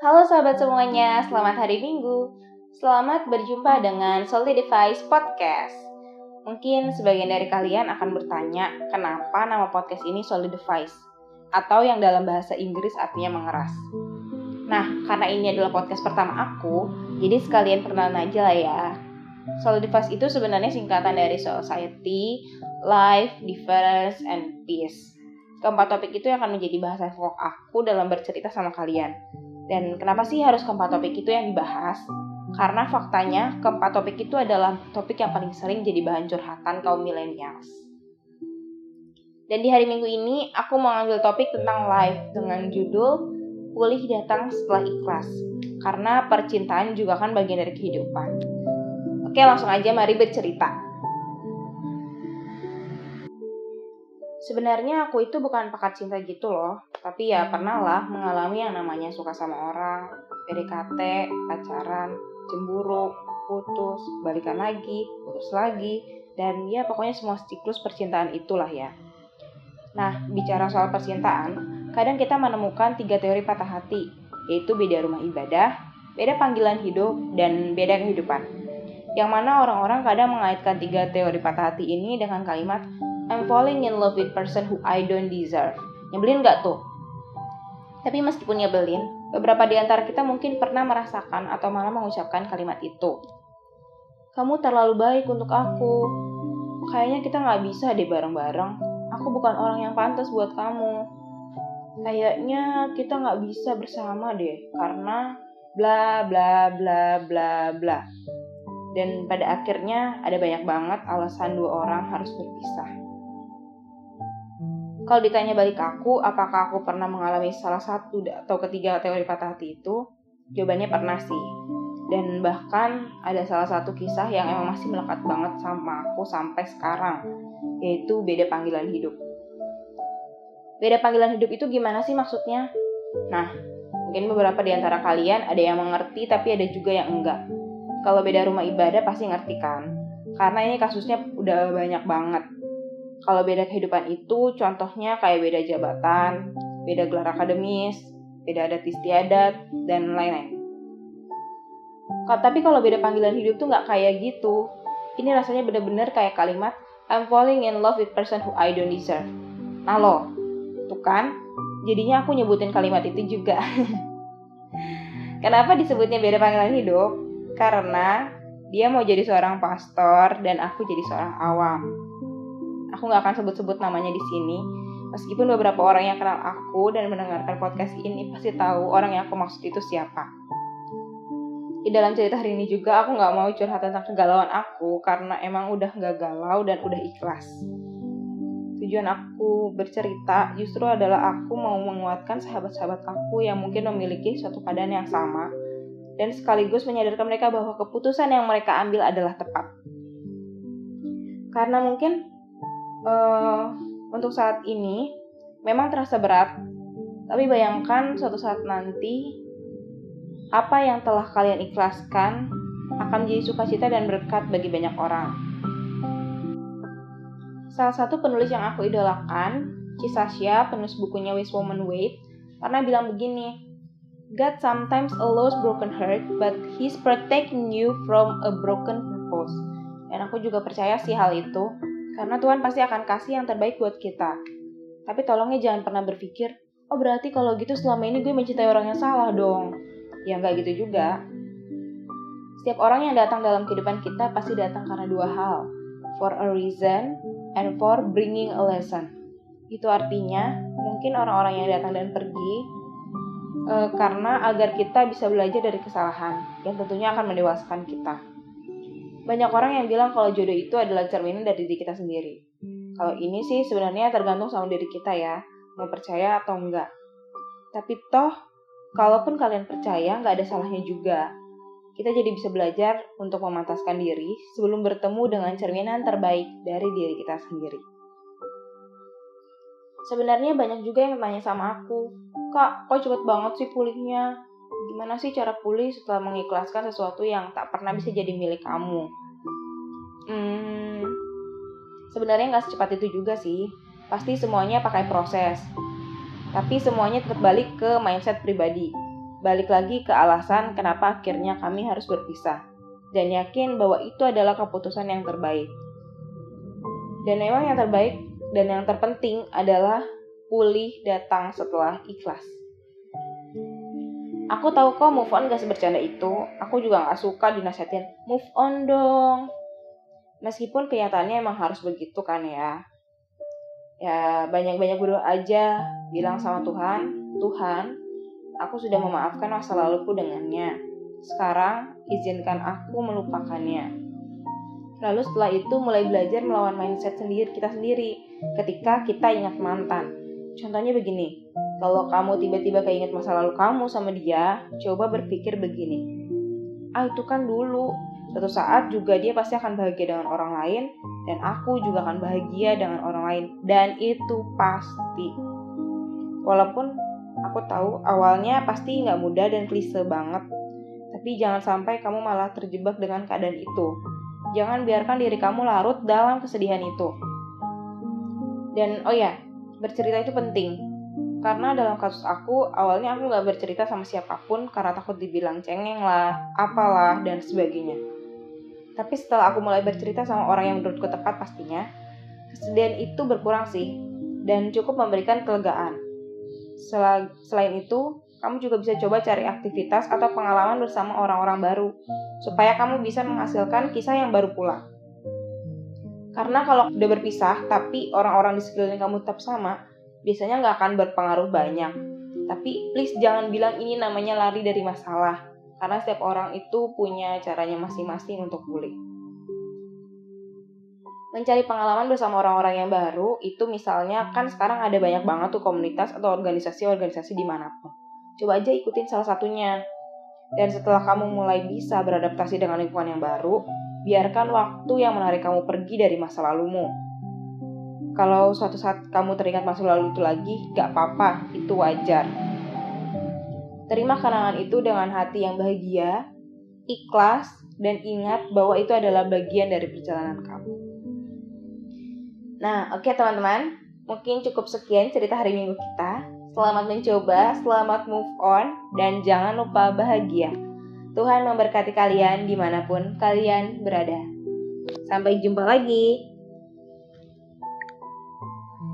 Halo sahabat semuanya, selamat hari Minggu. Selamat berjumpa dengan Solidifies Podcast. Mungkin sebagian dari kalian akan bertanya, kenapa nama podcast ini Solidifies? Atau yang dalam bahasa Inggris artinya mengeras. Nah, karena ini adalah podcast pertama aku, jadi sekalian perkenalan aja lah ya. Solidifies itu sebenarnya singkatan dari Society, Life, Difference, and Peace. Keempat topik itu yang akan menjadi bahasa vlog aku dalam bercerita sama kalian. Dan kenapa sih harus keempat topik itu yang dibahas? Karena faktanya keempat topik itu adalah topik yang paling sering jadi bahan curhatan kaum millennials. Dan di hari Minggu ini aku mau ngambil topik tentang life dengan judul Pulih datang setelah ikhlas. Karena percintaan juga kan bagian dari kehidupan. Oke, langsung aja mari bercerita. Sebenarnya aku itu bukan pakat cinta gitu loh, tapi ya pernah lah mengalami yang namanya suka sama orang, PDKT, pacaran, cemburu, putus, balikan lagi, putus lagi, dan ya pokoknya semua siklus percintaan itulah ya. Nah, bicara soal percintaan, kadang kita menemukan tiga teori patah hati, yaitu beda rumah ibadah, beda panggilan hidup, dan beda kehidupan. Yang mana orang-orang kadang mengaitkan tiga teori patah hati ini dengan kalimat I'm falling in love with person who I don't deserve. Nyebelin gak tuh? Tapi meskipun nyebelin, beberapa di antara kita mungkin pernah merasakan atau malah mengucapkan kalimat itu. Kamu terlalu baik untuk aku. Kayaknya kita gak bisa deh bareng-bareng. Aku bukan orang yang pantas buat kamu. Kayaknya kita gak bisa bersama deh, karena bla bla bla bla bla. Dan pada akhirnya ada banyak banget alasan dua orang harus berpisah. Kalau ditanya balik aku, apakah aku pernah mengalami salah satu atau ketiga teori patah hati itu? Jawabannya pernah sih. Dan bahkan ada salah satu kisah yang emang masih melekat banget sama aku sampai sekarang, yaitu beda panggilan hidup. Beda panggilan hidup itu gimana sih maksudnya? Nah, mungkin beberapa di antara kalian ada yang mengerti tapi ada juga yang enggak. Kalau beda rumah ibadah pasti ngerti kan? Karena ini kasusnya udah banyak banget kalau beda kehidupan itu contohnya kayak beda jabatan, beda gelar akademis, beda adat istiadat, dan lain-lain. Tapi kalau beda panggilan hidup tuh nggak kayak gitu. Ini rasanya bener-bener kayak kalimat I'm falling in love with person who I don't deserve. Nah lo, tuh kan? Jadinya aku nyebutin kalimat itu juga. Kenapa disebutnya beda panggilan hidup? Karena dia mau jadi seorang pastor dan aku jadi seorang awam Aku nggak akan sebut-sebut namanya di sini. Meskipun beberapa orang yang kenal aku dan mendengarkan podcast ini pasti tahu orang yang aku maksud itu siapa. Di dalam cerita hari ini juga aku nggak mau curhat tentang kegalauan aku karena emang udah nggak galau dan udah ikhlas. Tujuan aku bercerita justru adalah aku mau menguatkan sahabat-sahabat aku yang mungkin memiliki suatu keadaan yang sama dan sekaligus menyadarkan mereka bahwa keputusan yang mereka ambil adalah tepat. Karena mungkin uh, untuk saat ini memang terasa berat, tapi bayangkan suatu saat nanti apa yang telah kalian ikhlaskan akan menjadi sukacita dan berkat bagi banyak orang. Salah satu penulis yang aku idolakan, Cisasya, penulis bukunya Wish Woman Wait, pernah bilang begini, God sometimes allows broken heart, but He's protecting you from a broken purpose. Dan aku juga percaya sih hal itu, karena Tuhan pasti akan kasih yang terbaik buat kita. Tapi tolongnya jangan pernah berpikir, oh berarti kalau gitu selama ini gue mencintai orang yang salah dong. Ya nggak gitu juga. Setiap orang yang datang dalam kehidupan kita pasti datang karena dua hal. For a reason and for bringing a lesson. Itu artinya mungkin orang-orang yang datang dan pergi uh, karena agar kita bisa belajar dari kesalahan yang tentunya akan mendewasakan kita. Banyak orang yang bilang kalau jodoh itu adalah cerminan dari diri kita sendiri. Kalau ini sih sebenarnya tergantung sama diri kita ya, mau percaya atau enggak. Tapi toh, kalaupun kalian percaya, nggak ada salahnya juga. Kita jadi bisa belajar untuk memantaskan diri sebelum bertemu dengan cerminan terbaik dari diri kita sendiri. Sebenarnya banyak juga yang tanya sama aku, Kak, kok cepet banget sih pulihnya? Gimana sih cara pulih setelah mengikhlaskan sesuatu yang tak pernah bisa jadi milik kamu? Hmm, sebenarnya nggak secepat itu juga sih. Pasti semuanya pakai proses. Tapi semuanya tetap balik ke mindset pribadi. balik lagi ke alasan kenapa akhirnya kami harus berpisah. Dan yakin bahwa itu adalah keputusan yang terbaik. Dan memang yang terbaik dan yang terpenting adalah pulih datang setelah ikhlas. Aku tahu kok move on gak sebercanda itu. Aku juga gak suka dinasihatin, move on dong. Meskipun kenyataannya emang harus begitu kan ya. Ya banyak-banyak berdoa aja, bilang sama Tuhan, Tuhan, Aku sudah memaafkan masa laluku dengannya. Sekarang, izinkan aku melupakannya. Lalu setelah itu mulai belajar melawan mindset sendiri kita sendiri ketika kita ingat mantan. Contohnya begini, kalau kamu tiba-tiba keinget masa lalu kamu sama dia, coba berpikir begini. Ah itu kan dulu, suatu saat juga dia pasti akan bahagia dengan orang lain dan aku juga akan bahagia dengan orang lain dan itu pasti. Walaupun Aku tahu awalnya pasti nggak mudah dan klise banget, tapi jangan sampai kamu malah terjebak dengan keadaan itu. Jangan biarkan diri kamu larut dalam kesedihan itu. Dan oh ya, bercerita itu penting. Karena dalam kasus aku, awalnya aku nggak bercerita sama siapa pun karena takut dibilang cengeng lah, apalah, dan sebagainya. Tapi setelah aku mulai bercerita sama orang yang menurutku tepat pastinya, kesedihan itu berkurang sih, dan cukup memberikan kelegaan. Selain itu, kamu juga bisa coba cari aktivitas atau pengalaman bersama orang-orang baru, supaya kamu bisa menghasilkan kisah yang baru pula. Karena kalau udah berpisah, tapi orang-orang di sekeliling kamu tetap sama, biasanya nggak akan berpengaruh banyak. Tapi please jangan bilang ini namanya lari dari masalah, karena setiap orang itu punya caranya masing-masing untuk pulih mencari pengalaman bersama orang-orang yang baru itu misalnya kan sekarang ada banyak banget tuh komunitas atau organisasi-organisasi di mana pun. Coba aja ikutin salah satunya. Dan setelah kamu mulai bisa beradaptasi dengan lingkungan yang baru, biarkan waktu yang menarik kamu pergi dari masa lalumu. Kalau suatu saat kamu teringat masa lalu itu lagi, gak apa-apa, itu wajar. Terima kenangan itu dengan hati yang bahagia, ikhlas, dan ingat bahwa itu adalah bagian dari perjalanan kamu. Nah, oke okay, teman-teman, mungkin cukup sekian cerita hari Minggu kita. Selamat mencoba, selamat move on, dan jangan lupa bahagia. Tuhan memberkati kalian di mana pun kalian berada. Sampai jumpa lagi.